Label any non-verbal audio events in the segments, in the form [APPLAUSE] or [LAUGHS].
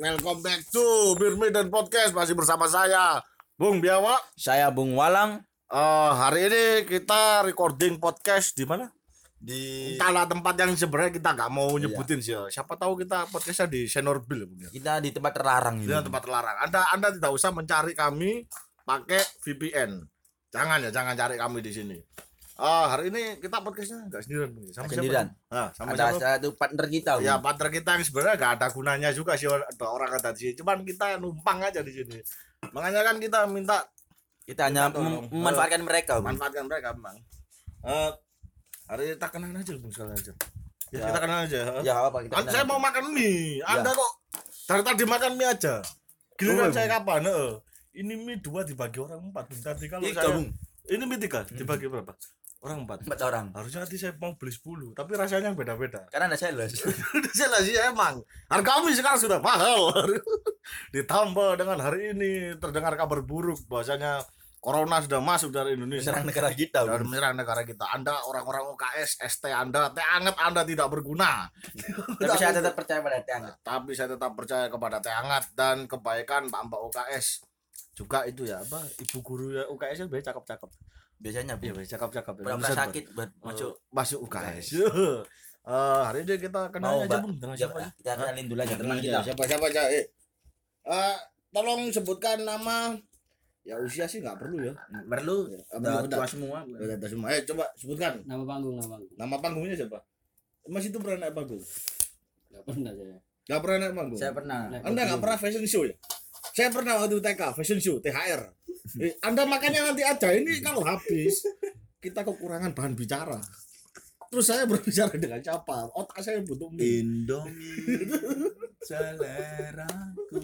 Welcome back to Bir Medan Podcast masih bersama saya Bung Biawa. Saya Bung Walang Eh, hari ini kita recording podcast di mana? di Entahlah tempat yang sebenarnya kita nggak mau nyebutin sih. Siapa tahu kita podcastnya di Senorbil ya. kita di tempat terlarang Di tempat terlarang. Anda Anda tidak usah mencari kami pakai VPN. Jangan ya, jangan cari kami di sini. Ah, hari ini kita podcastnya nggak sendirian, Bung. Sama Sendirian. siapa? Nah, sama Ada siapa? satu partner kita. Ya partner kita yang sebenarnya nggak ada gunanya juga sih ada orang kata di sini. Cuman kita numpang aja di sini. Makanya kan kita minta kita hanya Kita tolong. mem- memanfaatkan mereka. Bung. manfaatkan mereka memang. Eh hari ini kita kenal aja bung sekali aja. Ya, Ya. kita kenal aja. Ya apa kita. Kan saya mau makan mie. Anda kok dari tadi makan mie aja. Giliran Oh, saya kapan? Heeh. Ini mie dua dibagi orang empat. Tadi kalau Tiga, saya Bung. ini mie tiga dibagi berapa? Orang empat. Empat orang. Harusnya nanti saya mau beli 10 tapi rasanya beda-beda. Karena ada sales. Udah jelas sih emang harga mie sekarang sudah mahal [LAUGHS] ditambah dengan hari ini terdengar kabar buruk bahwasanya corona sudah masuk dari Indonesia Serang negara kita. dan menyerang negara kita anda orang-orang UKS ST anda teh anget anda tidak berguna [LAUGHS] Tapi saya tetap percaya pada teh hangat. tapi saya tetap percaya kepada teh hangat dan kebaikan mbak UKS juga itu ya apa ibu guru ya UKS itu biasanya cakep-cakep Biasanya iya cakep-cakep ya. Pura-pura Bisa, sakit buat Bang. masuk. masuk UKS [LAUGHS] Eh, hari ini kita kenal aja bung dengan Ya, siapa kita kenalin dulu aja teman kita. Siapa siapa aja? Eh. Eh, tolong sebutkan nama. Ya usia sih nggak perlu ya. Perlu. Ya, Udah tua semua. udah, udah semua. Eh, coba sebutkan nama panggung nama panggung nama panggungnya siapa? Mas itu pernah naik panggung? nggak pernah saya Gak pernah naik panggung. Saya pernah. Anda nggak pernah fashion show ya? Saya pernah waktu TK fashion show THR. Eh, anda makannya nanti aja. Ini kalau habis kita kekurangan bahan bicara. Terus saya berbicara dengan siapa? Otak saya butuh mie. Indomie seleraku.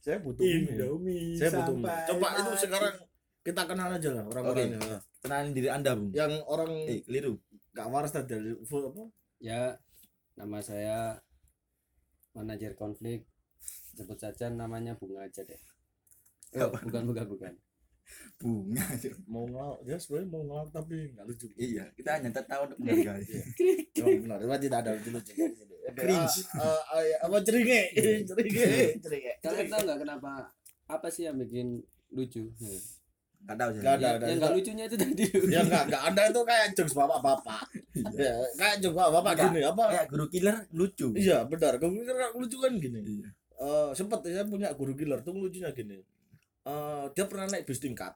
Saya butuh mie. Saya butuh mie. Coba itu sekarang kita kenal aja lah orang-orangnya. Kenalin diri Anda, Bung. Yang orang Eh, keliru. gak waras tadi apa? ya nama saya manajer konflik sebut saja namanya bunga aja deh oh, [LAUGHS] bukan bukan bukan Bunga. Mau ngelawak, dia sebenarnya mau ngelawak tapi nggak lucu. Iya, kita hanya tertawa untuk menghargai. Emang benar, tidak ada lucu lucu. [LAUGHS] Cringe. apa ceringe? Ceringe, [LAUGHS] ceringe. kalian tahu nggak kenapa apa sih yang bikin lucu Enggak tahu Gak saya. ada, Ya, ada. yang nggak lucunya itu tadi Ya enggak, enggak. Anda itu kayak jokes bapak-bapak. Ya, kayak jokes bapak-bapak gini apa? Kayak guru killer lucu. Iya, benar. Kamu pikir lucu kan gini. Iya. Eh, sempet saya punya guru killer tuh lucunya gini. Eh, dia pernah naik bis tingkat.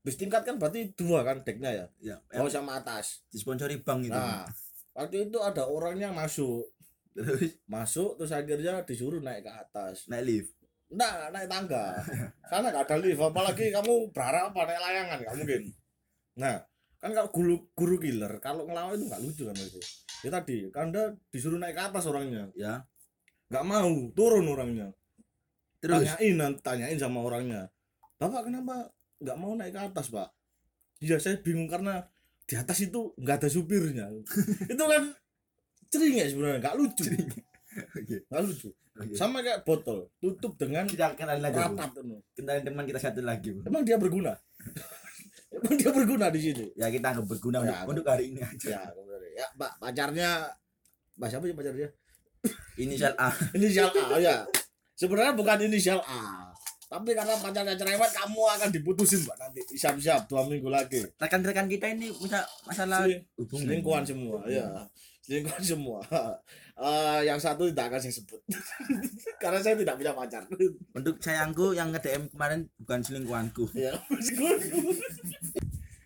Bis tingkat kan berarti dua kan deknya ya. Ya, Bawah sama atas. disponsori bank itu. Nah, waktu itu ada orang yang masuk. Terus Masuk terus akhirnya disuruh naik ke atas. naik lift. Enggak, naik tangga. Karena gak ada lift, apalagi kamu berharap apa naik layangan, gak mungkin. Nah, kan kalau guru guru killer, kalau ngelawak itu gak lucu kan itu. Ya tadi, kan Anda disuruh naik ke atas orangnya, Ya. Gak mau, turun orangnya. Terus tanyain nanti tanyain sama orangnya bapak kenapa nggak mau naik ke atas pak iya saya bingung karena di atas itu nggak ada supirnya [LAUGHS] itu kan cering ya sebenarnya nggak lucu nggak lucu Oke. sama kayak botol tutup dengan kita kenalin. Bung. rapat. Kenalin teman kita satu lagi. Bung. emang dia berguna [LAUGHS] emang dia berguna di sini Ya kita anggap berguna Ya, untuk, untuk hari ini aja. ya ya pak pacarnya pak siapa sih pacarnya Inisial A. [LAUGHS] inisial A ya. Sebenarnya bukan inisial A. Tapi karena pacarnya cerewet kamu akan diputusin pak nanti. Siap-siap dua minggu lagi. Rekan-rekan kita ini punya masalah Seling- selingkuhan semua ya. Selingkuhan semua. [LAUGHS] Eh, yang satu tidak akan saya sebut. [LAUGHS] Karena saya tidak punya pacar. Untuk sayangku yang nge-DM kemarin bukan selingkuhanku, ya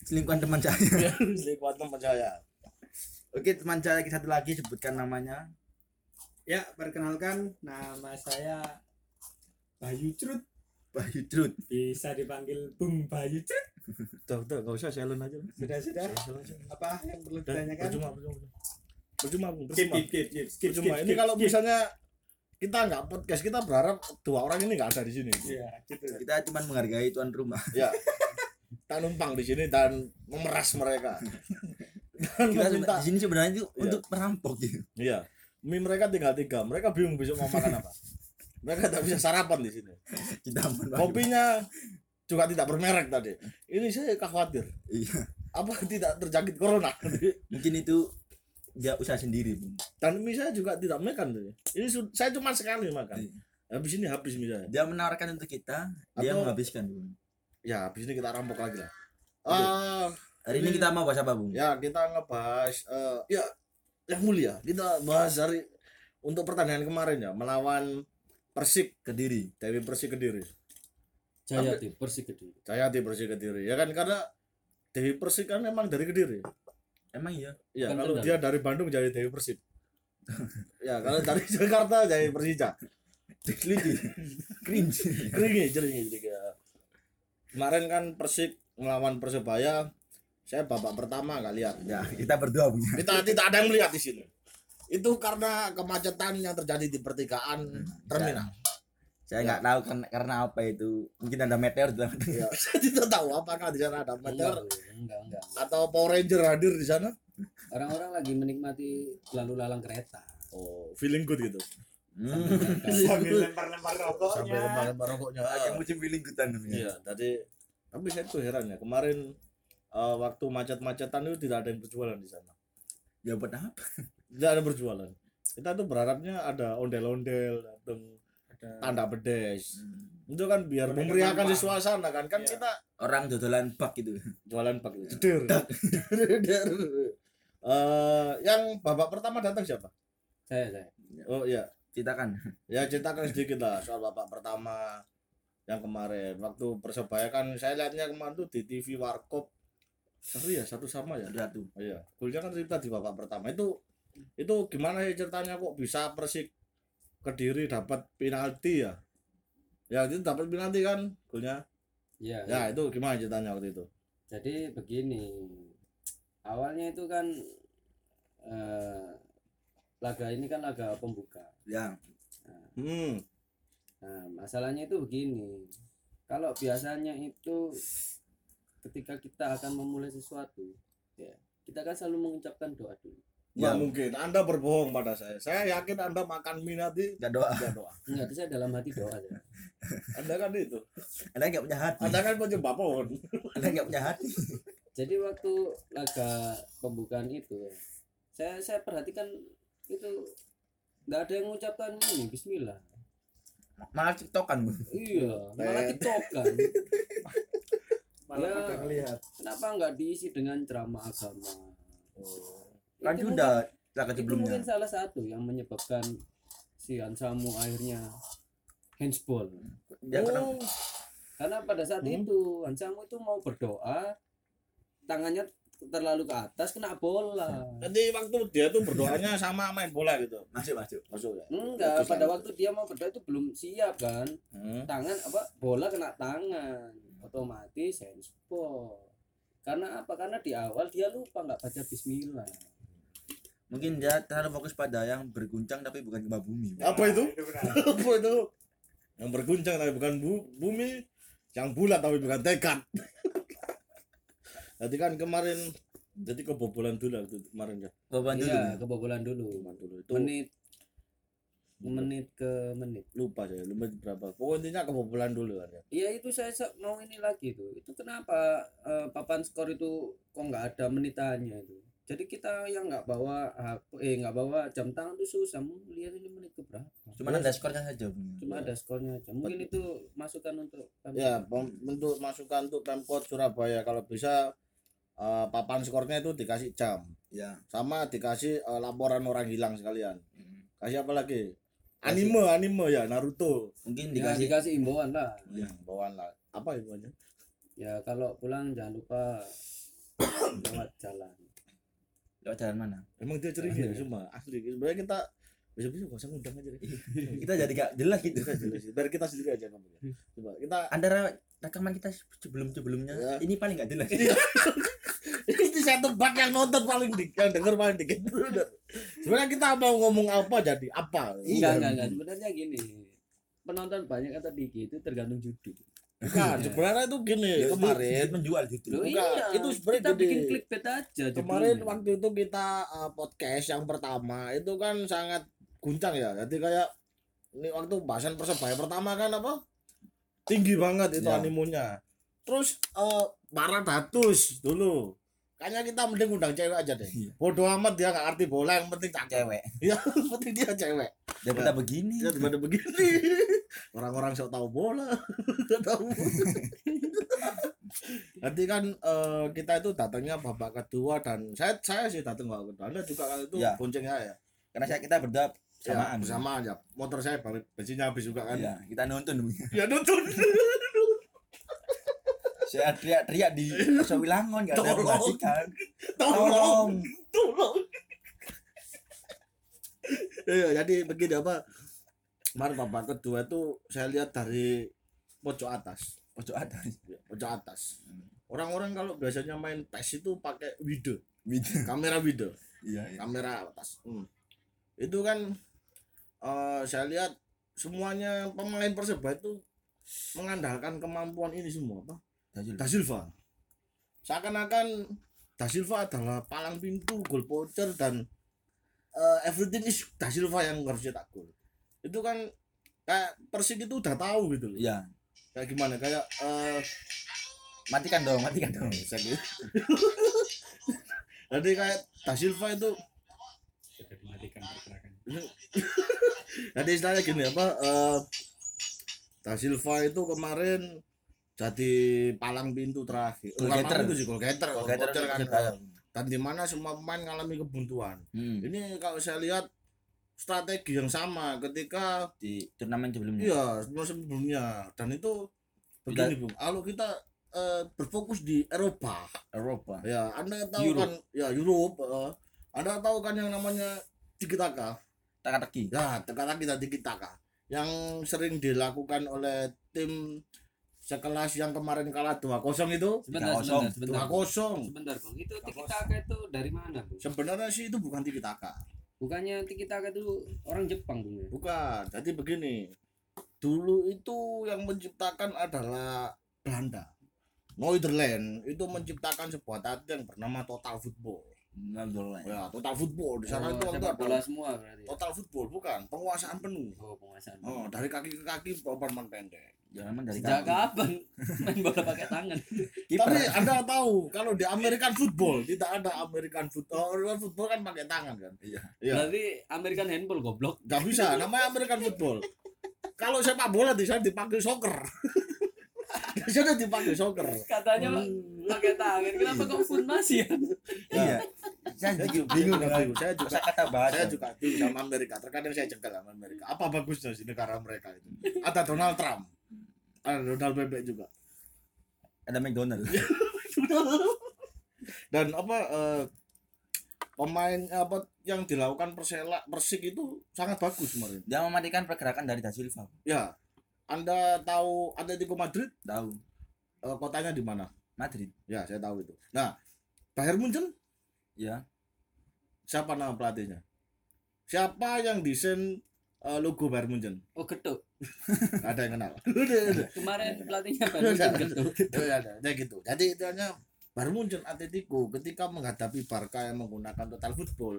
selingkuhan teman saya. selingkuhan teman saya. Oke, teman saya lagi satu lagi sebutkan namanya. Ya, perkenalkan nama saya Bayu Crut, Bayu Trut. bisa dipanggil Bung Bayu Crut. udah udah nggak usah silent aja Sudah sudah. Apa yang perlu ditanyakan? percuma percuma percuma Bung, Skip, percuma skip, skip, skip, percuma skip, ini kalau misalnya kita nggak podcast kita berharap dua orang ini nggak ada di sini Iya, gitu. Kita cuma menghargai tuan rumah. ya kita numpang di sini dan memeras mereka dan Kita di sini sebenarnya itu Iya. untuk merampok gitu. Iya. Mie mereka tinggal tiga. Mereka bingung besok mau makan apa. Mereka tak bisa sarapan di sini. Kopinya juga tidak bermerek tadi. Ini saya khawatir. Iya. Apa tidak terjangkit corona? Mungkin itu dia usaha sendiri dan mie saya juga tidak makan tuh. Ini saya cuma sekali makan. Iya. Habis ini habis mie saya. dia menawarkan untuk kita dia Atau- menghabiskan bung Ya, habis ini kita rampok lagi lah. Eh, hari ini Ini- kita mau bahas apa bung ya kita ngebahas eh ya yang mulia. Kita bahas dari untuk pertandingan kemarin ya melawan Persik kediri Dewi Persik Kediri. Jayati Persik Kediri Jayati Persik Kediri. Ya kan karena Dewi Persik kan memang dari Kediri. emang iya Ya, Kan kalau dia dari Bandung jadi Dewi Persib. [LAUGHS] ya, kalau dari Jakarta jadi Persija. lucu cringe jeringi, jeringi. Kemarin kan Persik melawan Persebaya, saya babak pertama nggak lihat. ya kita berdua bung Kita tidak ada yang melihat di sini. Itu karena kemacetan yang terjadi di pertigaan terminal. saya nggak tahu kan karena apa itu mungkin ada meteor di dalam Ya, [LAUGHS] saya tidak tahu apakah di sana ada enggak meteor enggak enggak atau Power Ranger hadir di sana. orang-orang lagi menikmati lalu lalang kereta Oh, feeling good gitu. Hmm. Sambil lempar-lempar Sampai rokoknya. kemarin rokoknya. Lagi musim feeling gutan Iya, tadi tapi saya tuh heran ya kemarin eh, waktu macet-macetan itu tidak ada yang berjualan di sana. ya buat apa [LAUGHS] Tidak ada berjualan. Kita tuh berharapnya ada ondel-ondel, datang tanda bedes. Itu kan biar Boneka memeriahkan gampang. suasana kan. Kan Iya. kita orang dodolan bak gitu jualan pak jeder. Jeder. [LAUGHS] Eh, yang babak pertama datang siapa? saya saya Oh iya, ceritakan ya ceritakan sedikit lah soal babak pertama yang kemarin waktu persebaya kan saya lihatnya kemarin tuh di TV Warkop seru ya satu sama ya satu Oh iya, golnya kan tercipta di babak pertama. Itu itu gimana ya ceritanya kok bisa Persik Kediri dapat penalti ya? Ya itu dapat penalti kan golnya. iya Ya itu gimana ceritanya waktu itu? jadi begini awalnya itu kan eh, laga ini kan laga pembuka ya Hmm. nah masalahnya itu begini kalau biasanya itu ketika kita akan memulai sesuatu ya kita kan selalu mengucapkan doa dulu Ya, mungkin Anda berbohong pada saya. Saya yakin Anda makan mie nanti nggak doa tidak doa. enggak itu saya dalam hati doa ya. [LAUGHS] Anda kan itu. anda nggak punya hati Anda kan penyembah pohon. [LAUGHS] anda nggak punya hati jadi waktu laga pembukaan itu ya, saya saya perhatikan itu nggak ada yang mengucapkan ini Bismillah malah tiktokan iya malah Eh. tiktokan [LAUGHS] Malah Ya. ngelihat. kenapa nggak diisi dengan ceramah agama kan Itu sudah itu sebelumnya mungkin salah satu yang menyebabkan si Hansamu akhirnya handsball kan Oh, karena pada saat Hmm. itu Hansamu itu mau berdoa tangannya terlalu ke atas kena bola Jadi waktu dia tuh berdoanya sama main bola gitu. masuk masuk Masuk ya. enggak pada waktu dia mau berdoa itu belum siap kan Hmm. tangan apa bola kena tangan otomatis handsball karena apa? Karena di awal dia lupa nggak baca Bismillah. Mungkin dia terlalu fokus pada yang berguncang tapi bukan gempa bumi. Apa itu? Itu benar. [LAUGHS] apa itu? Yang berguncang tapi bukan bu- bumi yang bulat tapi bukan tekad. [LAUGHS] Jadi kan kemarin jadi kebobolan dulu kemarin ya. Beban dulu. iya kebobolan dulu. Kebobolan dulu itu menit menit ke menit lupa saya lupa berapa pokoknya kebobolan dulu kan ya Iya itu saya sa- mau ini lagi tuh. Itu kenapa eh, papan skor itu kok nggak ada menitannya itu. Jadi kita yang nggak bawa HP, eh nggak bawa jam tangan tuh susah mau lihat ini menit ke berapa. cuma ada skornya saja. Cuma ada skornya aja. Mungkin itu masukan untuk kami. ya untuk masukan untuk pemkot Surabaya kalau bisa eh, papan skornya itu dikasih jam ya sama dikasih eh, laporan orang hilang sekalian Mm. kasih apa lagi anime anime ya Naruto mungkin Ya, dikasih dikasih imbauan lah. ya. bawaan lah apa ibunya Ya kalau pulang jangan lupa lewat jalan. lewat jalan mana Emang dia ceria ya semua asli. Sebenarnya kita besok besok gak usah ngundang aja deh. [LAUGHS] kita jadi gak jelas gitu jelas. Biar kita sendiri aja ngomongnya. Coba kita antara rekaman kita sebelum sebelumnya Ya. ini paling gak jelas [LAUGHS] saya tebak yang nonton paling dikit, yang denger paling dikit. [LAUGHS] Sebenarnya kita mau ngomong apa jadi apa. Enggak, Iya. enggak, enggak. Sebenarnya gini. Penonton banyak atau dikit itu tergantung judul. Bukan, sebenarnya itu gini Ya, kemarin. menjual gitu Loh, iya. itu sebenarnya kita gini. bikin clickbait aja Kemarin judulnya. waktu itu kita uh, podcast yang pertama itu kan sangat guncang ya. Jadi kayak ini waktu bahasan persebaya pertama kan apa? Tinggi banget itu Ya. animonya. Terus uh, Paradatus dulu kayaknya kita mending undang cewek aja deh. Iya. bodoh amat dia nggak arti bola yang penting cakep cewek. [LAUGHS] Ya yang penting dia cewek. Daripada begini. Dia pada begini. [LAUGHS] Orang-orang sok tahu bola. [LAUGHS] Nggak tahu. Nanti kan eh, kita itu datangnya babak kedua dan saya saya sih datang babak kedua. Anda juga kan itu Ya. bonceng saya. Karena saya kita berdua ya, samaan. bersama aja motor saya bensinnya habis juga kan. Iya, kita nonton ya nonton saya teriak-teriak di [LAUGHS] Sawilangon nggak ada yang Tolong. memperhatikan tolong. Tolong. Tolong. Iya, jadi begini apa? Kemarin babak kedua itu saya lihat dari pojok atas. Pojok atas. Ya, pojok atas. Orang-orang kalau biasanya main PES itu pakai video gitu [LAUGHS] kamera video iya iya. kamera atas. Hmm. itu kan eh, saya lihat semuanya pemain perseba itu mengandalkan kemampuan ini semua apa Dajul. Da Silva seakan-akan Da Silva adalah palang pintu gol poacher dan eh, everything is Da Silva yang harus cetak gol itu kan kayak Persik itu udah tahu gitu loh iya kayak gimana kayak eh matikan dong matikan dong gitu. jadi kayak Da Silva itu Sudah dimatikan pergerakan. [LAUGHS] jadi istilahnya gini apa eh Da Silva itu kemarin jadi palang pintu terakhir. Goal getter. pintu sih gol getter. Kita voucher kan. dan di mana semua pemain mengalami kebuntuan. Hmm, ini kalau saya lihat strategi yang sama ketika di turnamen sebelumnya. Iya musim sebelumnya. Dan itu begini bung kalau kita eh, berfokus di Eropa. Eropa. Ya anda tahu Europe. kan ya Europe eh, anda tahu kan yang namanya tiki taka teka-teki ya teka-teki dan tiki taka yang sering dilakukan oleh tim sekelas yang kemarin kalah 2-0 itu? Sebentar kosong. sebentar. Sebentar 2-0 sebentar bang. Itu tiki taka itu dari mana bang sebenarnya sih itu bukan tiki taka. Bukannya tiki taka itu orang Jepang bang ya? bukan. Jadi begini. Dulu itu yang menciptakan adalah Belanda. Nederland itu menciptakan sebuah taktik yang bernama total football Netherlands. ya total football. Di sana Oh, itu ada bola semua berarti ya? total football bukan. Penguasaan penuh. Oh penguasaan oh dari kaki ke kaki pemain pendek. Jangan dari sejak kaki. kapan main bola pakai tangan? [LAUGHS] Kiper. tapi anda tahu kalau di American football tidak ada American football American football kan pakai tangan kan? Iya. iya. Berarti American handball goblok. Nggak bisa namanya American football. Kalau sepak bola di sana dipakai soccer. [LAUGHS] Di sana dipakai soccer. Katanya Pak, pakai tangan kenapa kok pun masih ya? Iya saya juga juga bingung dengan saya juga kata bahasa. saya juga bingung sama Amerika. Terkadang saya jengkel sama Amerika. Apa bagusnya sih negara mereka itu? Ada Donald Trump. Ada Donald Bebek juga. Ada McDonald. [LAUGHS] Dan apa eh, pemain apa yang dilakukan Persela Persik itu sangat bagus kemarin. Dia mematikan pergerakan dari Da Silva. Ya. Anda tahu Atletico Madrid? Tahu. Eh, kotanya di mana? Madrid. Ya saya tahu itu. Nah Bayern Munchen ya siapa nama pelatihnya siapa yang desain eh, logo Bayern Munchen oh Nggak [LAUGHS] ada yang kenal [LAUGHS] kemarin pelatihnya baru udah. geduk ya, ya, ya gitu. Jadi itu hanya baru muncul Atletico ketika menghadapi Barca yang menggunakan total football,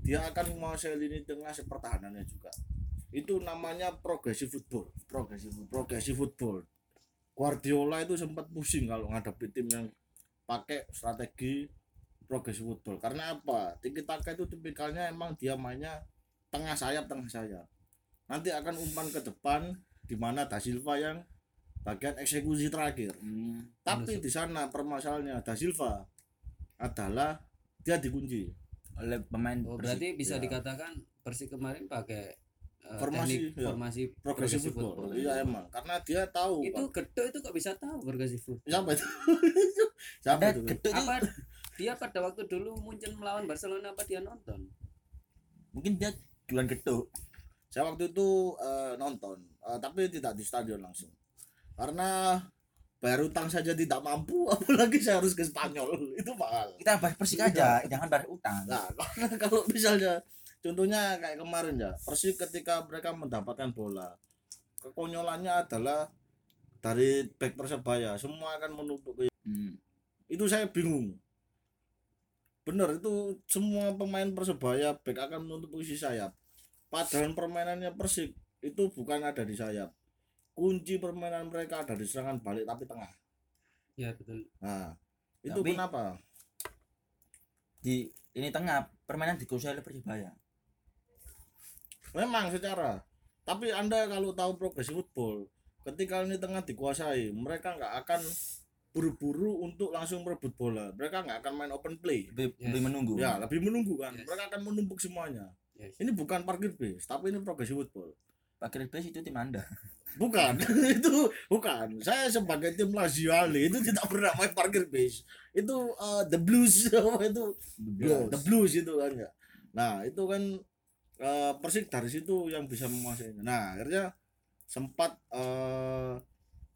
dia akan menguasai lini tengah sepertahanannya juga. Itu namanya progressive football. Progressive progressive football. Guardiola itu sempat pusing kalau menghadapi tim yang pakai strategi progressive football. Karena apa? Tiki Taka itu tipikalnya emang dia mainnya tengah sayap tengah sayap. Nanti akan umpan ke depan di mana Da Silva yang bagian eksekusi terakhir. hmm. Tapi di sana permasalahannya Da Silva adalah dia dikunci. oleh pemain oh Persik. berarti bisa Ya. dikatakan Persik kemarin pakai eh, Formasi, teknik ya. formasi Progressive football. Iya emang karena dia tahu itu geduk itu kok bisa tahu progressive football siapa itu? [LAUGHS] siapa ada itu? geduk itu apa dia pada waktu dulu Munchen melawan Barcelona apa dia nonton mungkin dia jualan geduk Saya waktu itu eh, nonton, eh, tapi tidak di stadion langsung. Karena bayar utang saja tidak mampu, [LAUGHS] apalagi saya harus ke Spanyol. Itu mahal. kita bahas Persik aja jangan bahas utang Nah, karena [LAUGHS] kalau misalnya contohnya kayak kemarin ya, Persik ketika mereka mendapatkan bola, kekonyolannya adalah dari back Persebaya semua akan menumpuk ke hmm. itu saya bingung. Bener itu semua pemain Persebaya back akan menutup posisi sayap. Padahal permainannya Persik itu bukan ada di sayap. Kunci permainan mereka ada di serangan balik tapi tengah. ya betul Nah, itu Tapi- kenapa? di ini tengah permainan dikuasai oleh Persibaya memang secara tapi anda kalau tahu progresi football ketika ini tengah dikuasai mereka nggak akan buru-buru untuk langsung merebut bola. Mereka nggak akan main open play. Lebih, Yes. lebih menunggu. Ya lebih menunggu kan. Yes. mereka akan menumpuk semuanya. Yes. ini bukan parkir base tapi ini progresi football. Pakir base itu tim anda. Bukan. [LAUGHS] Itu bukan. Saya sebagai tim Lazio Ali itu tidak pernah main parkir base. Itu uh, the blues. [LAUGHS] Apa itu? Blues. the blues itu kan ya. Nah itu kan uh, persik dari situ yang bisa menguasainya. Nah akhirnya sempat uh,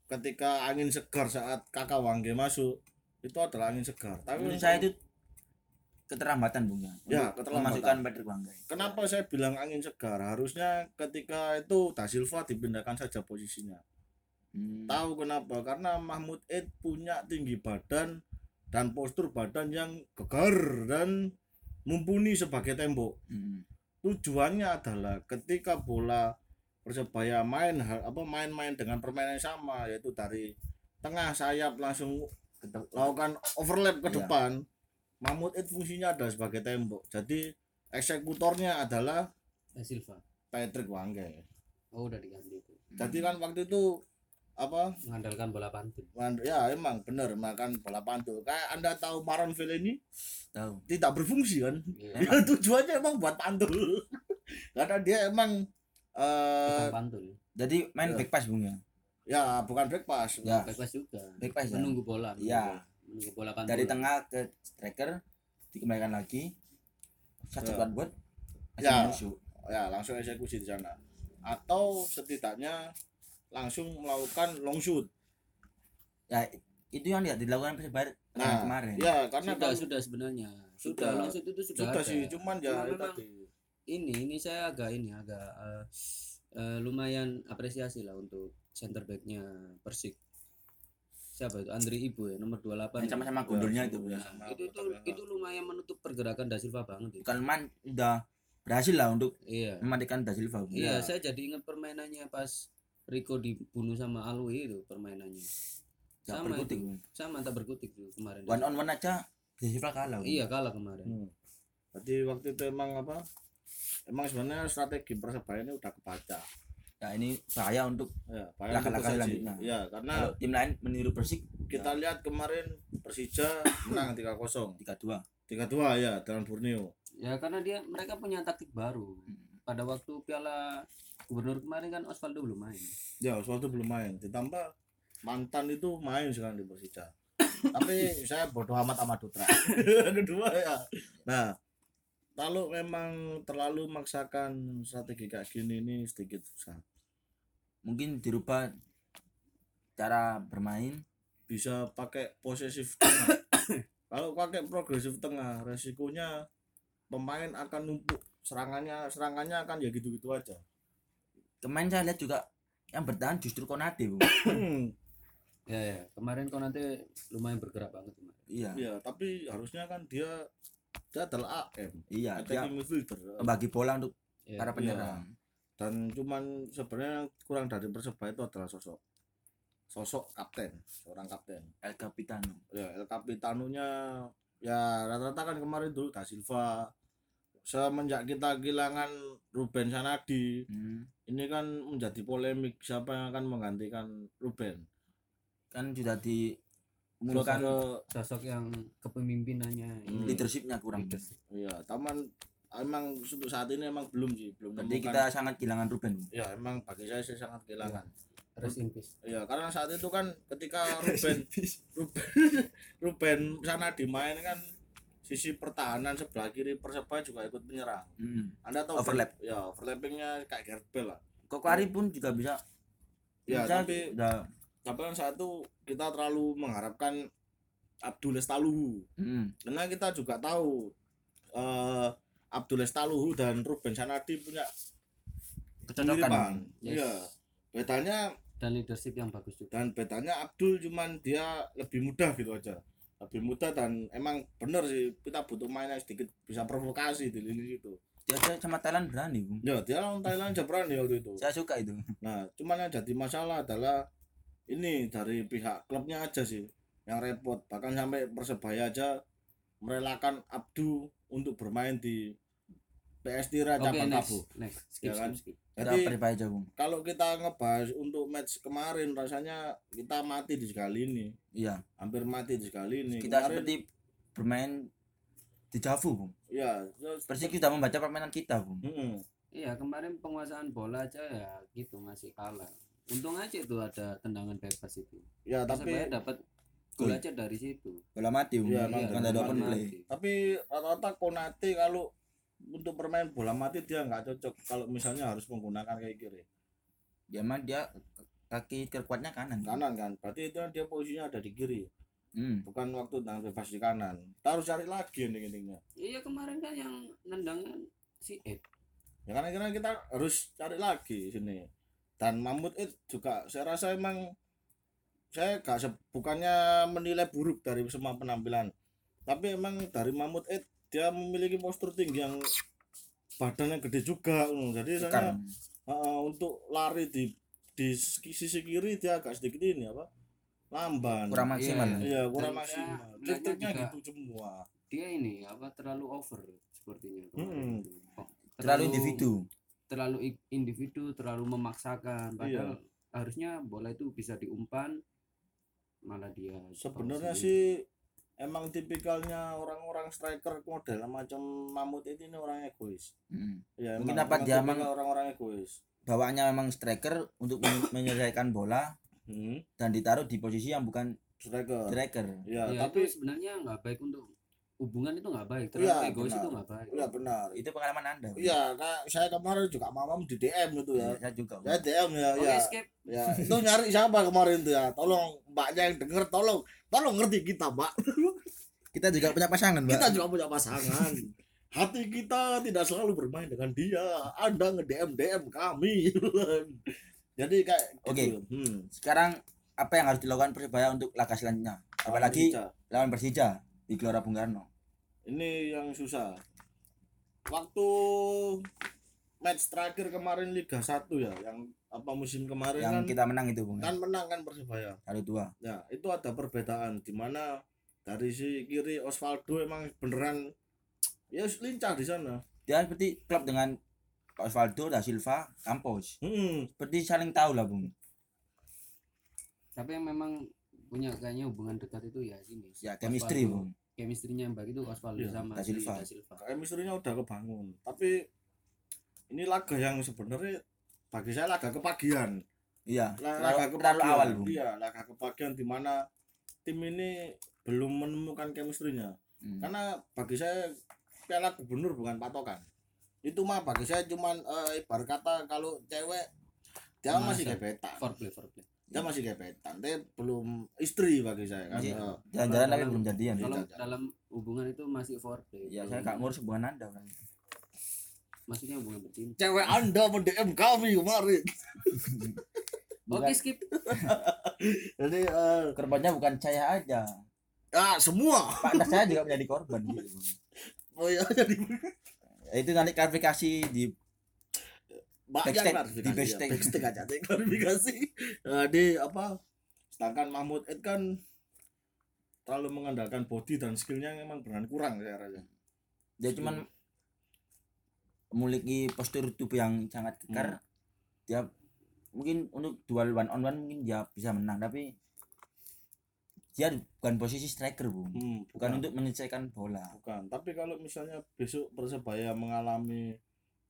ketika angin segar saat kakak Wangge masuk itu adalah angin segar tapi menurut saya itu keterlambatan bung ya Ya, keterlambatan. Patrick kenapa saya bilang angin segar harusnya ketika itu Da Silva dipindahkan saja posisinya hmm. Tahu kenapa? Karena Mahmud Eid punya tinggi badan dan postur badan yang gegar dan mumpuni sebagai tembok. Hmm. Tujuannya adalah ketika bola Persebaya main apa main-main dengan permainan yang sama yaitu dari tengah sayap langsung lakukan overlap ke Iya. depan. Mahmud Eid fungsinya adalah sebagai tembok. Jadi eksekutornya adalah Da Silva Patrick Wangge. oh udah diganti itu Jadi kan waktu itu apa mengandalkan bola pantun Man- ya emang bener makan bola pantul kayak anda tahu Maron ini tahu tidak berfungsi kan Iya. [LAUGHS] ya, tujuannya emang buat pantul [LAUGHS] karena dia emang eh pantun jadi main Ya. back pass bung ya? Ya bukan back pass ya Bebas juga. Back pass ya? Menunggu bola Iya. menunggu bola pantun dari tengah ke striker dikembalikan lagi. Satu Ya. buat buat Ya. musuh ya langsung eksekusi di sana. Atau setidaknya langsung melakukan long shoot. Ya itu yang tidak dilakukan Persibaya nah kemarin. ya karena sudah kan sudah sebenarnya. Sudah. sudah itu sudah, sudah ada. sih cuman ya Cuma itu memang tadi ini ini saya agak ini agak eh, eh, lumayan apresiasi lah untuk center backnya Persik. Siapa itu? Andri Ibu ya nomor 28 yang sama-sama gundulnya itu Ya, ya. sama itu itu itu lumayan menutup pergerakan Da Silva banget itu. bukan man udah berhasil lah untuk iya. mematikan Da Silva. Iya Ya. saya jadi ingat permainannya pas Rico dibunuh sama Alwi itu permainannya. Nggak sama berkutik, itu sama tak berkutik tuh kemarin. One on one aja Da Silva kalah. Iya kalah kemarin. Hmm. Jadi waktu itu emang apa? Emang sebenarnya strategi persebaya ini udah kebaca. ya ini bahaya untuk Ya, Langkah-langkah selanjutnya. Ya, karena kalau tim lain meniru Persik kita lihat kemarin Persija [COUGHS] menang 3-0. 3-2 3-2 ya dengan Borneo. ya karena dia mereka punya taktik baru pada waktu Piala Gubernur kemarin kan Osvaldo belum main Ya, Oswaldo belum main. Ditambah mantan itu main sekarang di Persija. Tapi [COUGHS] saya bodoh amat sama Dutra. [COUGHS] [LAUGHS] Kedua ya. Nah, kalau memang terlalu memaksakan strategi kayak gini ini sedikit susah. mungkin dirubah cara bermain bisa pakai posesif tengah. [COUGHS] Kalau pakai progresif tengah, resikonya pemain akan numpuk serangannya serangannya akan ya gitu-gitu aja. kemarin saya lihat juga yang bertahan justru Konate [COUGHS] ya ya kemarin kok nanti lumayan bergerak banget kemarin iya ya, tapi harusnya kan dia dia adalah AM, iya dia attacking midfielder. membagi bola untuk ya, para penyerang. Dan cuman sebenarnya yang kurang dari Persebaya itu adalah sosok. Sosok kapten, seorang kapten. El Capitano. Ya, El Capitanonya ya rata-rata kan kemarin dulu Da Silva. Semenjak kita kehilangan Ruben Sanadi Hmm. ini kan menjadi polemik siapa yang akan menggantikan Ruben. Kan sudah Terus ke sosok yang kepemimpinannya Hmm. leadershipnya kurang. Leadership. ya taman emang untuk saat ini emang belum sih belum jadi menemukan- kita sangat kehilangan Ruben. Ya emang bagi saya sih sangat kehilangan. Rest in peace. Ya karena saat itu kan ketika [LAUGHS] Ruben Ruben [LAUGHS] Ruben sana dimain kan sisi pertahanan sebelah kiri persebaya juga ikut menyerang. Hmm. anda tahu Overlap. ya overlappingnya kayak Gareth Bale lah. Koko Ari pun juga bisa. Ya bisa tapi udah tapi saat itu kita terlalu mengharapkan Abdul Estaluhu hmm. karena kita juga tahu eh Abdul Estaluhu dan Ruben Sanadi punya kecocokan kemiripan. Yes. Iya. Bedanya dan leadership yang bagus juga dan bedanya Abdul cuman dia lebih mudah gitu aja. Lebih mudah dan emang bener sih kita butuh main yang sedikit bisa provokasi di lini itu. dia sama Thailand berani Bung. Ya dia lawan Thailand aja berani waktu itu. saya suka itu Nah, cuman yang jadi masalah adalah ini dari pihak klubnya aja sih yang repot. Bahkan sampai persebaya aja merelakan Abdu untuk bermain di PS Tira Oke, cabang next. Kabu. Next. Skip, Ya kan? skip, skip. kita Jadi persebaya aja bung kalau kita ngebahas untuk match kemarin rasanya kita mati di sekali ini. iya Hampir mati di sekali ini. kita Kemarin- seperti bermain di Javu bung ya, terus- Persik sudah membaca permainan kita bung. Iya, kemarin penguasaan bola aja ya gitu masih kalah. Untung aja itu ada tendangan bebas itu. Ya, tapi dapat gol aja dari situ. bola mati bung Iya, kan ada open play tapi rata-rata Konate kalau untuk bermain bola mati dia nggak cocok kalau misalnya harus menggunakan kayak kiri ya emang dia kaki terkuatnya kanan. Kanan kan berarti itu dia posisinya ada di kiri. Hmm. bukan waktu tendangan bebas di kanan. Kita harus cari lagi nih intinya Iya kemarin kan yang nendangnya si Ed. ya karena kita harus cari lagi sini dan Mahmud it juga saya rasa emang saya gak bukannya menilai buruk dari semua penampilan tapi emang dari Mahmud it dia memiliki postur tinggi yang badannya gede juga jadi saya. Uh, untuk lari di di sisi kiri dia agak sedikit ini apa lamban kurang maksimal Iya. iya kurang Dan maksimal melihatnya gitu semua Dia ini apa terlalu over sepertinya Hmm. itu. Kok terlalu individu terlalu individu, terlalu memaksakan. Padahal harusnya bola itu bisa diumpan malah dia sebenarnya sih emang tipikalnya orang-orang striker model macam Mamut itu ini orang egois. Hmm. ya Mungkin emang- apa emang- orang-orang egois. bawaannya memang striker untuk men- [COUGHS] menyelesaikan bola hmm. dan ditaruh di posisi yang bukan striker. striker. Ya, Ya, tapi itu sebenarnya nggak baik untuk hubungan itu nggak baik. Terlalu Iya, egois benar. itu nggak baik. ya benar itu pengalaman anda iya kak saya kemarin juga mamam di DM gitu ya saya juga Bung. ya DM ya Oke, ya skip. ya itu nyari siapa kemarin tuh ya tolong mbaknya yang denger tolong tolong ngerti kita mbak [LAUGHS] kita juga punya pasangan mbak kita juga punya pasangan hati kita tidak selalu bermain dengan dia anda nge DM DM kami [LAUGHS] jadi kayak Oke. gitu. hmm. sekarang apa yang harus dilakukan persebaya untuk laga selanjutnya apalagi lawan Persija di Gelora Bung Karno ini yang susah. Waktu match terakhir kemarin Liga 1 ya yang apa musim kemarin yang kan kita menang itu bung kan menang kan Persebaya. Kali dua. Ya itu ada perbedaan. Di mana dari si kiri Osvaldo emang beneran ya lincah di sana. Dia seperti klub dengan Osvaldo da Silva Campos. Hmm. seperti saling tahu lah bung. Tapi yang memang punya kayaknya hubungan dekat itu ya sini. ya chemistry Osvaldo. bung Chemistry-nya yang baik itu Osvaldo Iya, sama Da Silva. Da Silva. chemistry-nya udah kebangun tapi ini laga yang sebenarnya bagi saya laga kepagian iya laga terlalu kepagian awal iya laga kepagian di mana tim ini belum menemukan chemistry-nya Hmm. karena bagi saya piala gubernur bukan patokan itu mah bagi saya cuman eh, ibarat kata kalau cewek dia Pemanasan. masih gebetan Foreplay, foreplay. Dia masih gebetan. Dia belum istri bagi saya kan. Jalan-jalan tapi belum jadian. Kalau Iya, iya. dalam hubungan itu masih foreplay. ya saya gak ngurus hubungan anda kan. Maksudnya hubungan bercinta. cewek anda mendm kami kemarin. [LAUGHS] Oke, skip. [LAUGHS] jadi eh, korbannya bukan saya aja. Ah semua. Pak saya juga menjadi korban. Gitu [LAUGHS] oh ya jadi itu nanti klarifikasi di banyak Backstage, klarifikasi di ya. backstage. backstage aja deh klarifikasi. Eh, di apa sedangkan Mahmud Ed kan terlalu mengandalkan body dan skillnya memang benar kurang saya rasa. Dia cuman memiliki postur tubuh yang sangat kekar. Dia mungkin untuk dual one on one mungkin dia bisa menang tapi dia bukan posisi striker bung Hmm, bukan. untuk menyelesaikan bola. Bukan tapi kalau misalnya besok persebaya mengalami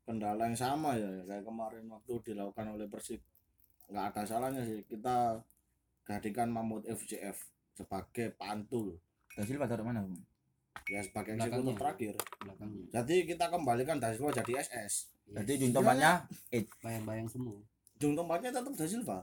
kendala yang sama ya. Kayak kemarin waktu dilakukan oleh persib nggak ada salahnya sih. Kita gantikan Mahmud FCF sebagai pantul. Da Silva taruh mana bung ya sebagai eksekutor terakhir. Belakangnya. jadi kita kembalikan Da Silva jadi SS jadi ujung tombaknya bayang-bayang semua. ujung tombaknya tetap Da Silva.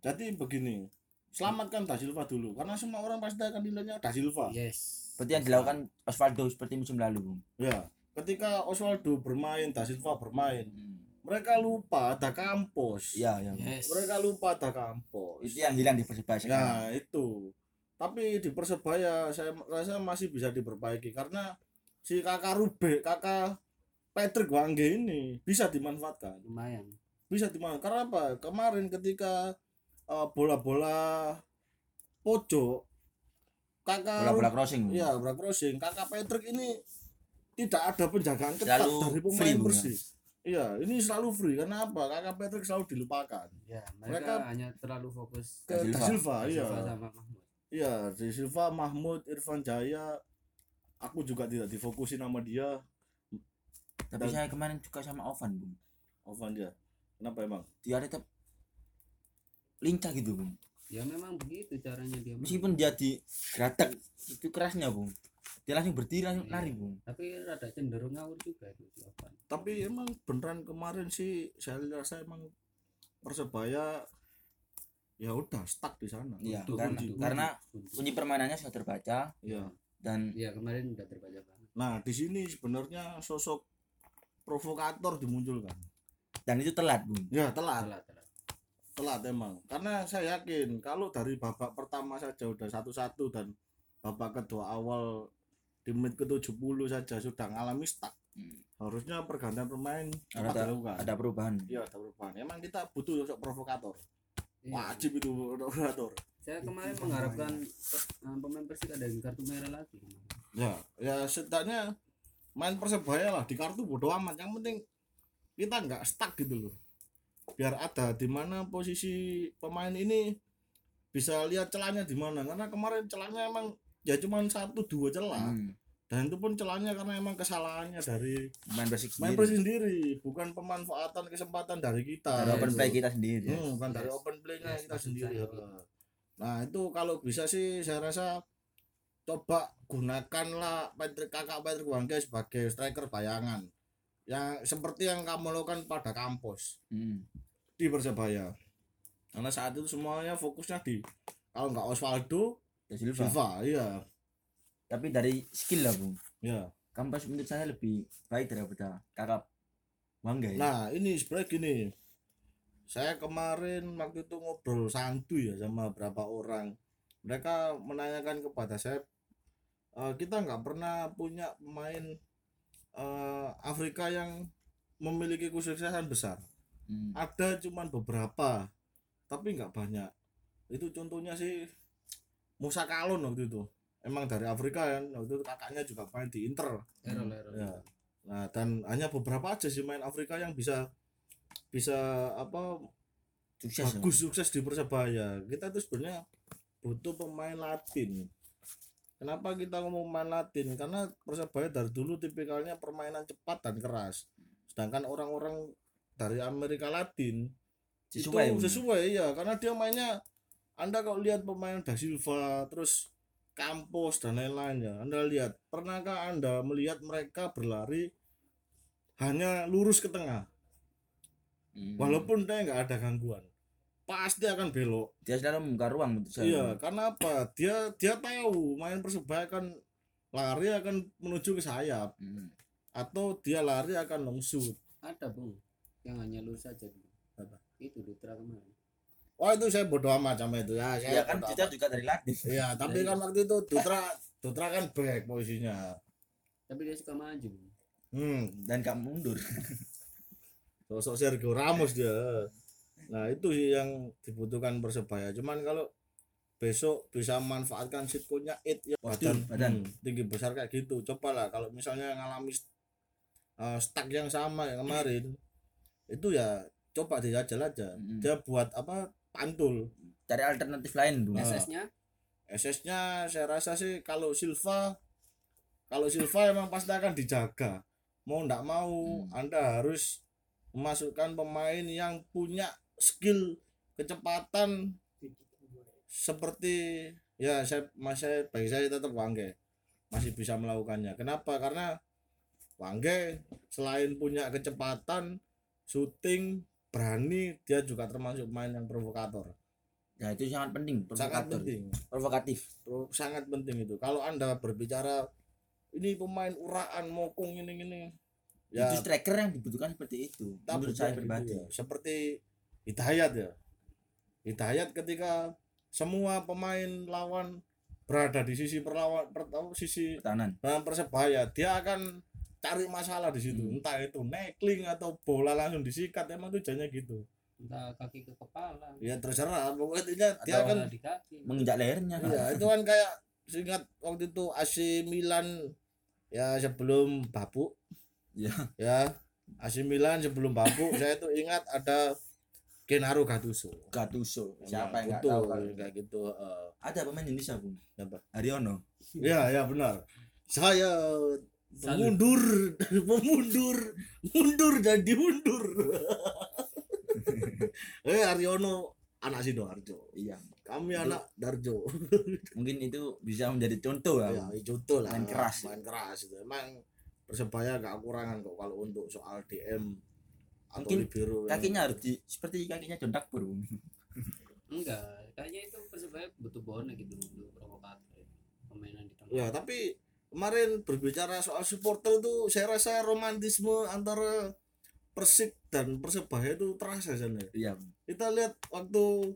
Jadi begini selamatkan Da Silva dulu karena semua orang pasti akan nilainya Da Silva. Yes. seperti yang dilakukan Osvaldo seperti musim lalu bung ya ketika Osvaldo bermain Da Silva bermain Hmm. mereka lupa ada kampus iya iya Bung. Yes. mereka lupa ada kampus itu yang hilang di persebaya nah itu tapi di persebaya saya rasa masih bisa diperbaiki karena si kakak Rube kakak Patrick Wangge ini bisa dimanfaatkan Lumayan. bisa dimanfaatkan karena apa kemarin ketika eh, bola-bola pojok kakak bola-bola crossing. Iya, Bra Crossing. Kakak Patrick ini tidak ada penjagaan ketat Selalu dari free, pemain Bung, bersih. Iya, ini selalu free. Karena apa? Kakak Patrick selalu dilupakan. Ya, mereka, Mereka- hanya terlalu fokus Ke Silva. Silva, iya. Silva sama Mahmud. Iya, di Silva, Mahmud, Irfan Jaya. Aku juga tidak difokusin sama dia. tapi Dan- saya kemarin suka sama Ovan Bung Ovan dia. Kenapa emang? dia tetap lincah gitu Bung Ya memang begitu caranya dia. main. meskipun dia di geratak itu kerasnya Bung dia langsung berdiri langsung Iya. lari Bung tapi rada cenderung ngawur juga itu Ovan. Tapi emang beneran kemarin sih saya rasa emang Persebaya ya udah stuck di sana. Iya, Untuk karena- kunci- karena Kunci. kunci permainannya sudah terbaca Iya. dan Iya kemarin udah terbaca banget. Nah, di sini sebenarnya sosok provokator dimunculkan. dan itu telat Bung Ya, telat. Telat, telat. telat emang karena saya yakin kalau dari babak pertama saja udah satu-satu dan babak kedua awal di menit ke-70 saja sudah mengalami stuck. Hmm. harusnya pergantian pemain ada dilakukan. ada perubahan. Iya ada perubahan. Emang kita butuh sosok provokator. Iya. wajib itu provokator. Saya kemarin mengharapkan per- eh, pemain Persik ada yang kartu merah lagi. ya ya setidaknya main persebaya lah. Di kartu bodo amat. Yang penting kita nggak stuck gitu loh. Biar ada di mana posisi pemain ini bisa lihat celahnya di mana. Karena kemarin celahnya emang ya cuma satu dua celah Hmm. dan itu pun celahnya karena emang kesalahannya dari main basic main sendiri sendiri bukan pemanfaatan kesempatan dari kita dari open gitu. play kita sendiri Hmm, bukan dari Yes. open play-nya Yes, kita sendiri. Nah, itu kalau bisa sih saya rasa coba gunakanlah Patrick Kakak Patrick Wangge sebagai striker bayangan. Yang seperti yang kamu lakukan pada kampus Hmm. di Persebaya. Karena saat itu semuanya fokusnya di kalau nggak Osvaldo, Ya, Silva. Silva, iya. tapi dari skill lah Bung Ya. Kampas menurut saya lebih baik daripada kakak Bangga ya. Nah, ini sebenarnya gini. Saya kemarin waktu itu ngobrol santuy ya sama beberapa orang. Mereka menanyakan kepada saya, "Eh, kita nggak pernah punya pemain eh, Afrika yang memiliki kesuksesan besar. Hmm. Ada cuman beberapa, tapi nggak banyak. Itu contohnya sih Musa Kalon waktu itu. Emang dari Afrika kan, waktu itu kakaknya juga main di Inter. Errol, errol. Ya. Nah, dan hanya beberapa aja sih main Afrika yang bisa bisa apa sukses ya. bagus sukses di Persebaya. Kita tuh sebenarnya butuh pemain Latin. Kenapa kita ngomong pemain Latin? Karena Persebaya dari dulu tipikalnya permainan cepat dan keras. Sedangkan orang-orang dari Amerika Latin sesuai itu sesuai ya karena dia mainnya Anda kalau lihat pemain Da Silva terus Campos dan lain-lain ya Anda lihat pernahkah Anda melihat mereka berlari hanya lurus ke tengah Hmm. walaupun dia nggak ada gangguan pasti akan belok dia selalu membuka ruang menurut saya iya karena apa dia dia tahu main persebaya kan lari akan menuju ke sayap Hmm. atau dia lari akan long shoot Ada bung yang hanya lurus saja. Apa? Itu Dutra kemarin. Wah itu saya bodoh amat sama itu ya saya ya kan kita juga dari Latin Iya, tapi kan waktu itu Dutra Dutra kan back posisinya. Tapi dia suka maju. Hmm, dan gak mundur sosok Sergio Ramos dia. Nah, itu sih yang dibutuhkan Persebaya. Cuman kalau besok bisa memanfaatkan sitkonya it ya badan, badan. hmm, tinggi besar kayak gitu. Coba lah kalau misalnya ngalami uh, stuck yang sama yang kemarin itu ya coba dijajal aja. Hmm. Dia buat apa pantul. cari alternatif lain Bung Nah. SS-nya SS-nya saya rasa sih kalau Silva kalau Silva emang pasti akan dijaga. Mau ndak mau Hmm. Anda harus memasukkan pemain yang punya skill kecepatan seperti ya saya masih bagi saya tetap Wangge masih bisa melakukannya. Kenapa? Karena Wangge selain punya kecepatan, shooting, berani, dia juga termasuk pemain yang provokator. ya itu sangat penting Sangat penting. provokatif. Pro- sangat penting itu. Kalau anda berbicara ini pemain uraan mokong ini ini. Ya. Itu striker yang dibutuhkan seperti itu tak menurut saya pribadi. ya. seperti Hidayat ya. Hidayat ketika semua pemain lawan berada di sisi perlawan per, sisi pertahanan. dalam persebaya dia akan cari masalah di situ Hmm. entah itu neckling atau bola langsung disikat emang tujuannya gitu entah kaki ke kepala. ya terserah pokoknya dia kaki. menginjak lehernya kan Iya, itu kan kayak ingat waktu itu AC Milan ya sebelum Babuk ya ya AC Milan sebelum Babuk saya tuh ingat ada Gennaro Gattuso Gattuso siapa yang nggak tahu kalau kayak gitu eh. ada pemain Indonesia bung Siapa? Haryono ya ya benar saya. Mundur [LAUGHS] memundur mundur dan diundur [LAUGHS] eh Aryono anak Sidoarjo. Iya kami Itu- anak Darjo. [LAUGHS] Mungkin itu bisa menjadi contoh ya ya contoh lah. Main keras. main keras itu. Emang persebaya gak kekurangan kok kalau untuk soal DM atau Mungkin yang- kakinya harus di seperti kakinya John Dakbur Bung. enggak kayaknya itu persebaya butuh bonek gitu untuk provokator permainan di tengah. Ya tapi kemarin berbicara soal supporter itu saya rasa romantisme antara Persik dan Persebaya itu terasa sana iya. Bung. kita lihat waktu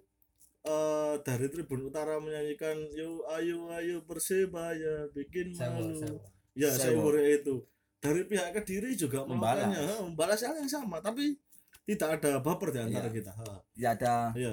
eh, dari Tribun Utara menyanyikan yo ayo ayo Persebaya bikin sewa malu. sewa ya saya itu. Dari pihak kediri juga Membalas. membalas hal yang sama tapi tidak ada baper di antara Iya. kita. Ha. tidak ada iya.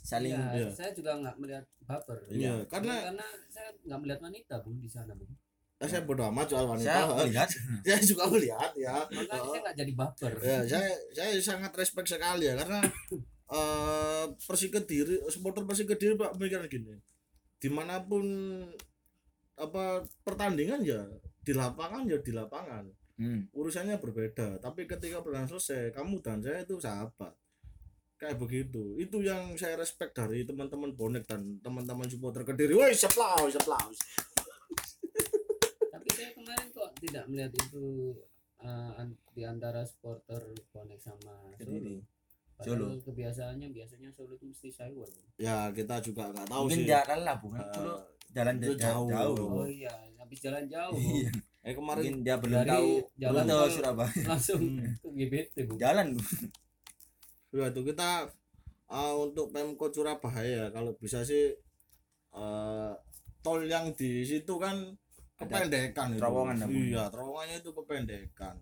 saling Iya, iya. saya juga nggak melihat baper. Iya. karena karena saya nggak melihat wanita bung di sana bung eh, saya bodoh amat soal wanita saya ha. melihat. [LAUGHS] Saya juga melihat ya. Makanya Ha. saya nggak jadi baper. Ya saya saya sangat respect sekali ya karena [COUGHS] eh Persik Kediri supporter Persik Kediri Pak pemikiran gini. Di mana pun apa pertandingan ya di lapangan ya di lapangan. Hmm. urusannya berbeda tapi ketika pertandingan selesai kamu dan saya itu sahabat. Kayak begitu. Itu yang saya respect dari teman-teman bonek dan teman-teman supporter kediri. Woi aplaus aplaus tapi saya kemarin kok tidak melihat itu an- di antara supporter bonek sama Kediri. Solo. Solo. kebiasaannya biasanya Solo itu mesti. Bung. ya kita juga nggak tahu mungkin sih dia lelah bukan Eh, dulu jalan jauh, jauh. jauh. Oh iya, habis jalan jauh. Iya. eh kemarin mungkin dia belum tahu jalan belum tahu tol- Surabaya langsung Hmm. ke GBT bu. jalan Bung. [LAUGHS] ya itu kita uh, untuk Pemkot Surabaya kalau bisa sih uh, tol yang di situ kan kependekan itu. terowongan namanya. iya terowongannya itu kependekan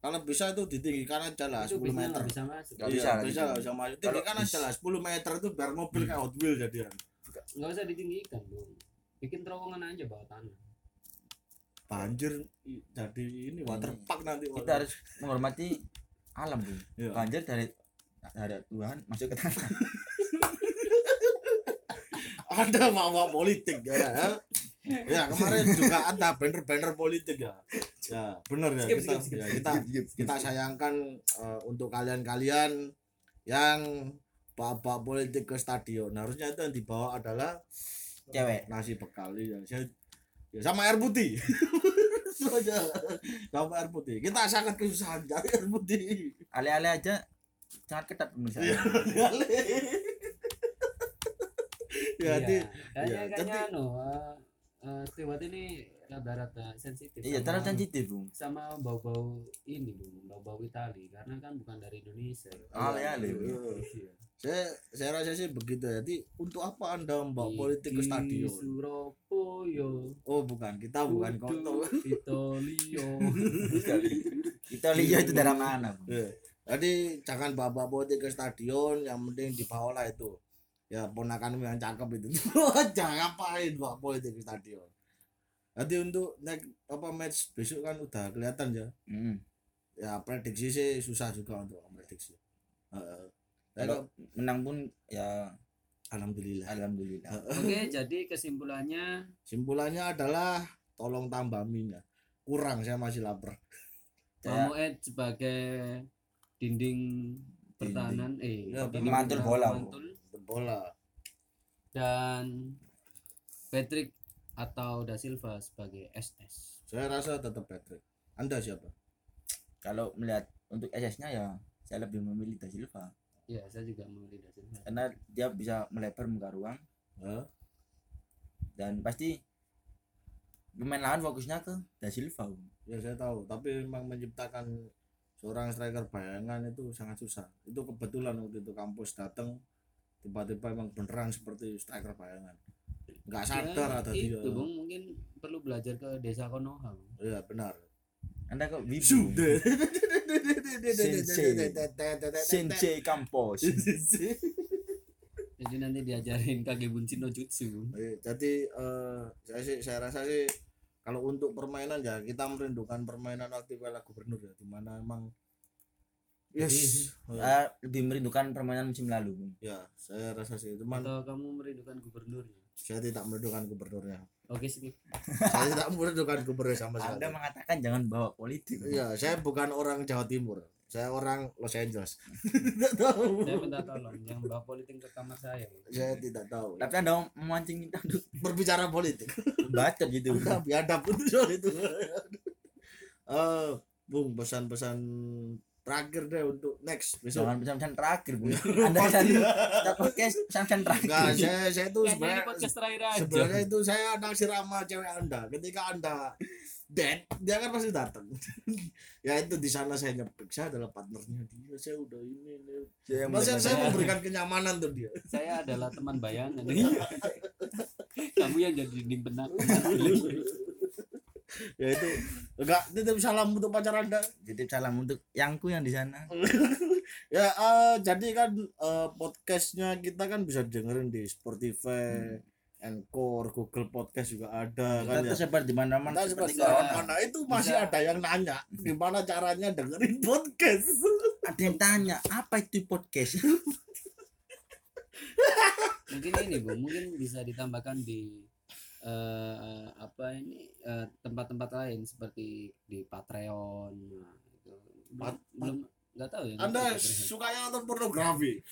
kalau bisa itu ditinggikan aja lah Itu 10 bisnya meter bisa masuk. Nggak iya, bisa lah bisa nggak bisa masuk tinggikan aja lah 10 meter itu biar mobil kayak Hot Wheels jadian Nggak usah ditinggikan bu. Bikin terowongan aja bawah tanah. banjir jadi ini water park nanti kita harus menghormati alam Bung. Iya. banjir dari dari Tuhan masuk ke tanah [LAUGHS] ada bawa politik ya ya kemarin juga ada banner-banner politik ya. Ya benar ya kita ya, kita kita sayangkan eh, untuk kalian-kalian yang bawa politik ke stadion. Harusnya itu yang dibawa adalah Cewek. nasi bekal. Ya, saya- ya sama air putih. [LAUGHS] Aja. sama air putih. Kita sangat kesusahan cari air putih. Ale-ale aja sangat ketat pemirsa Iya. ya di Kayaknya iya, kayaknya tapi- eh, eh, Stewart ini rada-rada sensitif. iya terlalu sensitif Bung. sama bau-bau ini bu, bau-bau Itali karena kan bukan dari Indonesia. Ale-ale, Bu. Iya. saya saya rasa sih begitu ya. jadi untuk apa anda membawa politik ke di stadion Surabaya. oh bukan kita bukan kontol Italia. [LAUGHS] kita lihat itu dari mana Bung? Ya, Jadi jangan bawa politik ke stadion, yang penting dibawa lah itu. Ya ponakanmu yang cakep itu. [LAUGHS] jangan ngapain bawa politik ke stadion. Nanti untuk naik apa match besok kan udah kelihatan ya. Hmm. Ya prediksi sih susah juga untuk prediksi. Heeh. Kalau menang pun ya alhamdulillah. alhamdulillah Oke, jadi kesimpulannya Simpulannya adalah tolong tambah minyak. Kurang saya masih lapar. Saya- Momoed sebagai dinding pertahanan eh Ya, dinding pemantul pertahanan bola, Bu. mantul. Bola. dan Patrick atau Da Silva sebagai SS. Saya rasa tetap Patrick. Anda siapa? kalau melihat untuk SS-nya ya saya lebih memilih Da Silva Ya, saya juga memilih Da Silva. karena dia bisa melebar muka ruang Hah? dan pasti pemain lawan fokusnya ke Da Silva. Ya saya tahu, tapi memang menciptakan seorang striker bayangan itu sangat susah. Itu kebetulan waktu itu kampus datang tiba-tiba emang beneran seperti striker bayangan. Nggak sadar ada dia. Ya, itu Bung mungkin perlu belajar ke desa Konoha. Iya benar. anda kok wibu. Sensei. Sensei Campos Jadi nanti diajarin kage buncin no jutsu. Eh, jadi eh, saya sih saya rasa sih kalau untuk permainan ya kita merindukan permainan waktu piala gubernur ya di mana emang yes. Eh, Eh, lebih merindukan permainan musim lalu. Ya saya rasa sih cuman Atau kamu merindukan gubernurnya? saya tidak merindukan gubernurnya. Oke skip. [LAUGHS] saya tidak merindukan gubernur sama sekali. Anda mengatakan jangan bawa politik. Iya saya bukan orang Jawa Timur. Saya orang Los Angeles. [LAUGHS] Tidak tahu. Saya minta tolong jangan bawa politik ke kamar saya. saya tidak tahu. Tapi anda memancing kita untuk berbicara politik. baca gitu. Udah biadab itu soal itu. [LAUGHS] Eh bung pesan-pesan terakhir deh untuk next besok jangan pesan-pesan terakhir Bung. anda pesan kita podcast pesan-pesan terakhir enggak saya saya itu sebenarnya podcast terakhir aja. sebenarnya itu saya naksir sama cewek anda ketika anda dead dia kan pasti datang [LAUGHS] ya itu di sana saya nyepik saya adalah partnernya dia saya udah ini, ini. Saya Mas, saya, memberikan kenyamanan tuh dia [LAUGHS] Saya adalah teman bayangan. [LAUGHS] Kamu yang jadi dinding benak. Ya itu enggak titip salam untuk pacar anda titip salam untuk yangku yang di sana [LAUGHS] ya eh, jadi kan eh, podcastnya kita kan bisa dengerin di Spotify, Anchor, Google Podcast juga ada kita kan ya. tersebar di mana-mana Kita seperti seperti kawan. mana itu masih Bisa. ada yang nanya gimana caranya dengerin podcast. [LAUGHS] ada yang tanya apa itu podcast mungkin ini bu, mungkin bisa ditambahkan di eh apa ini eh, tempat-tempat lain seperti di Patreon. Nah, itu. Belum, Pat- belum nggak tahu ya. Anda Patreon. sukanya nonton pornografi? [LAUGHS]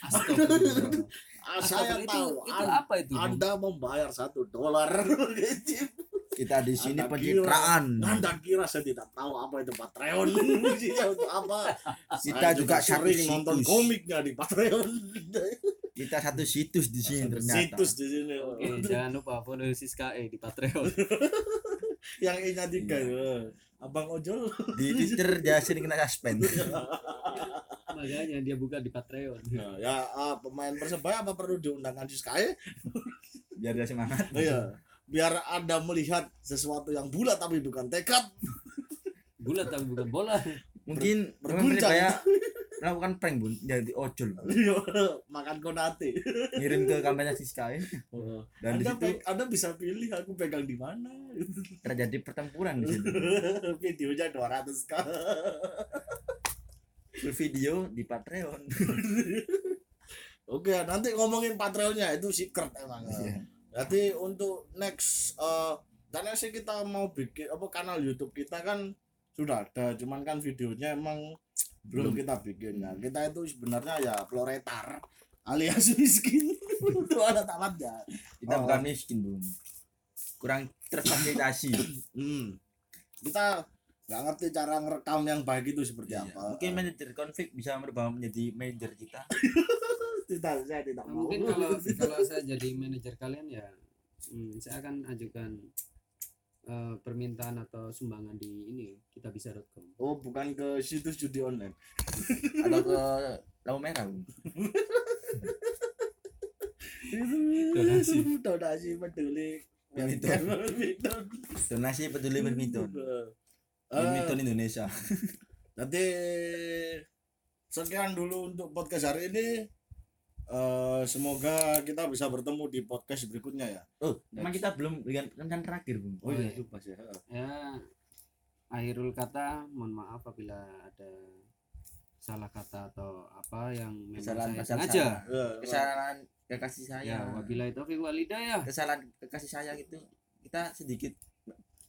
Ah, saya tahu. itu, itu An- apa itu? Anda membayar satu dolar. [LAUGHS] kita di sini Anda pencitraan Anda kira saya tidak tahu apa itu Patreon? Untuk [LAUGHS] apa? kita Saya juga satu sering nonton komiknya di Patreon. Kita satu situs di sini ternyata Situs di sini. Oke, jangan lupa follow Siska E di Patreon. [LAUGHS] Yang I-nya tiga. ya. Abang ojol. di Twitter dia sering kena suspend [LAUGHS] Makanya dia buka di Patreon. Nah, ya ah, pemain persebaya apa perlu diundangkan di Sky? biar dia semangat Oh [LAUGHS] iya. Biar Anda melihat sesuatu yang bulat tapi bukan tekad. Bulat tapi bukan bola. mungkin berguncang. Melakukan prank bun jadi ojol Bun. Makan konate. ngirim ke kampanye Siska ya. dan di Anda, situ pe- Anda bisa pilih aku pegang di mana. terjadi pertempuran di situ [LAUGHS] Videonya 200 k. Full video di Patreon [LAUGHS] Oke, nanti ngomongin Patreonnya itu secret emang. Iya. Jadi untuk next eh karena sih kita mau bikin apa kanal YouTube kita kan sudah ada, cuman kan videonya emang belum, Belum. kita bikin ya. Kita itu sebenarnya ya proletar alias [LAUGHS] miskin. Itu ada tamatnya. kita Oh. bukan miskin bun kurang terfasilitasi Hmm. Kita nggak ngerti cara ngerekam yang baik itu seperti Iya. apa. mungkin manajer konflik bisa merubah menjadi manajer kita [LAUGHS] tidak saya tidak mau. mungkin kalau kalau saya jadi manajer kalian ya hmm, saya akan ajukan eh, permintaan atau sumbangan di ini kita bisa.com Oh, bukan ke situs judi online. [LAUGHS] atau ke lampu merah. Donasi. donasi peduli. Badminton. donasi peduli badminton Eh, badminton Indonesia Nanti sekian dulu untuk podcast hari ini. Eh, semoga kita bisa bertemu di podcast berikutnya ya. oh emang kita belum berikan rencana terakhir bun Oh Oh, iya, lupa sih. ya akhirul kata mohon maaf apabila ada salah kata atau apa yang memang kesalahan saya kesalahan sengaja. saya. Ya, kesalahan kekasih saya. Ya wabillahi taufiq walhidayah kesalahan kekasih saya gitu kita sedikit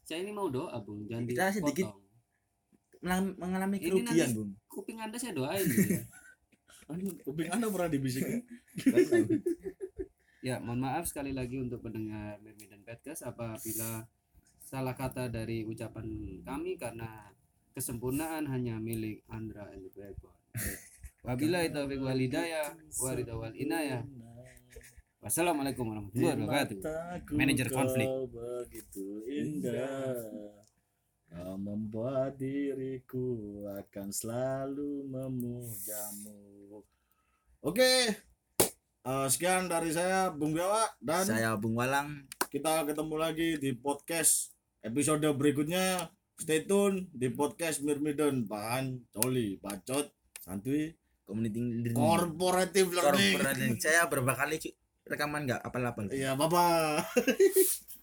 saya ini mau doa bung jangan Kita sedikit dipotong. mengalami Ini kerugian nanti- bun kuping anda saya doain [LAUGHS] ya. kuping Anda pernah dibisikin? [LAUGHS] Ya, mohon maaf sekali lagi untuk pendengar Mimi dan Podcast apabila salah kata dari ucapan kami karena kesempurnaan hanya milik Andra and the Blackboard. Wabillahi taufiq wal hidayah wa ridha wal inayah. Wassalamualaikum warahmatullahi wabarakatuh. Manajer konflik. begitu indah Kau membuat diriku akan selalu memujamu Oke. Eh, Sekian dari saya Bung Dewa Dan saya Bung Walang. kita ketemu lagi di podcast episode berikutnya. Stay tune di podcast Mirmidon Bahan Coli Bacot Santuy. Community learning. Corporative Learning. Corporate learning. saya berapa kali rekaman nggak? Apal-apal Iya, Bapak. [LAUGHS]